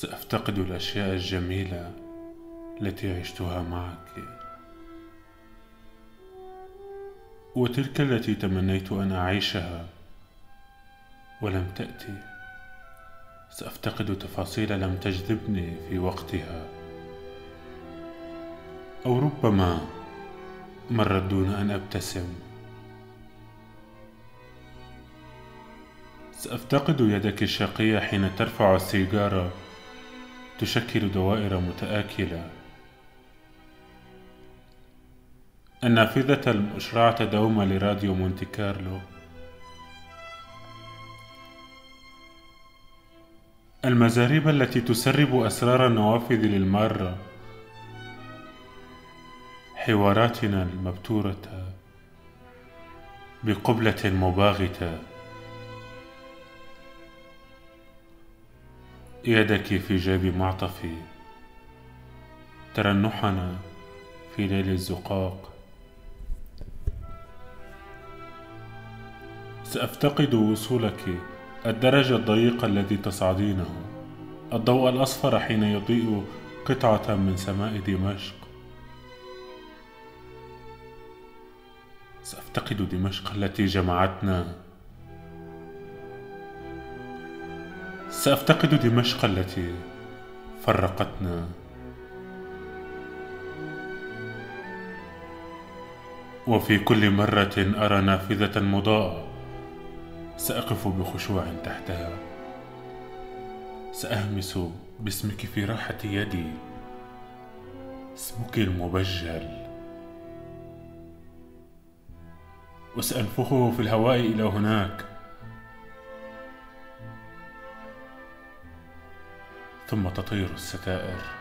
سأفتقد الأشياء الجميلة التي عشتها معك. وتلك التي تمنيت أن أعيشها ولم تأتي. سأفتقد تفاصيل لم تجذبني في وقتها. أو ربما مرت دون أن أبتسم. سأفتقد يدك الشقية حين ترفع السيجارة تشكل دوائر متآكلة. النافذة المشرعة دوما لراديو مونتي كارلو. المزاريب التي تسرب أسرار النوافذ للمارة. حواراتنا المبتورة بقبلة مباغتة. يدك في جيب معطفي ترنحنا في ليل الزقاق. سأفتقد وصولك الدرج الضيق الذي تصعدينه. الضوء الأصفر حين يضيء قطعة من سماء دمشق. سأفتقد دمشق التي جمعتنا سأفتقد دمشق التي فرقتنا. وفي كل مرة أرى نافذة مضاءة. سأقف بخشوع تحتها. سأهمس باسمك في راحة يدي. اسمك المبجل. وسأنفخه في الهواء إلى هناك. ثم تطير الستائر.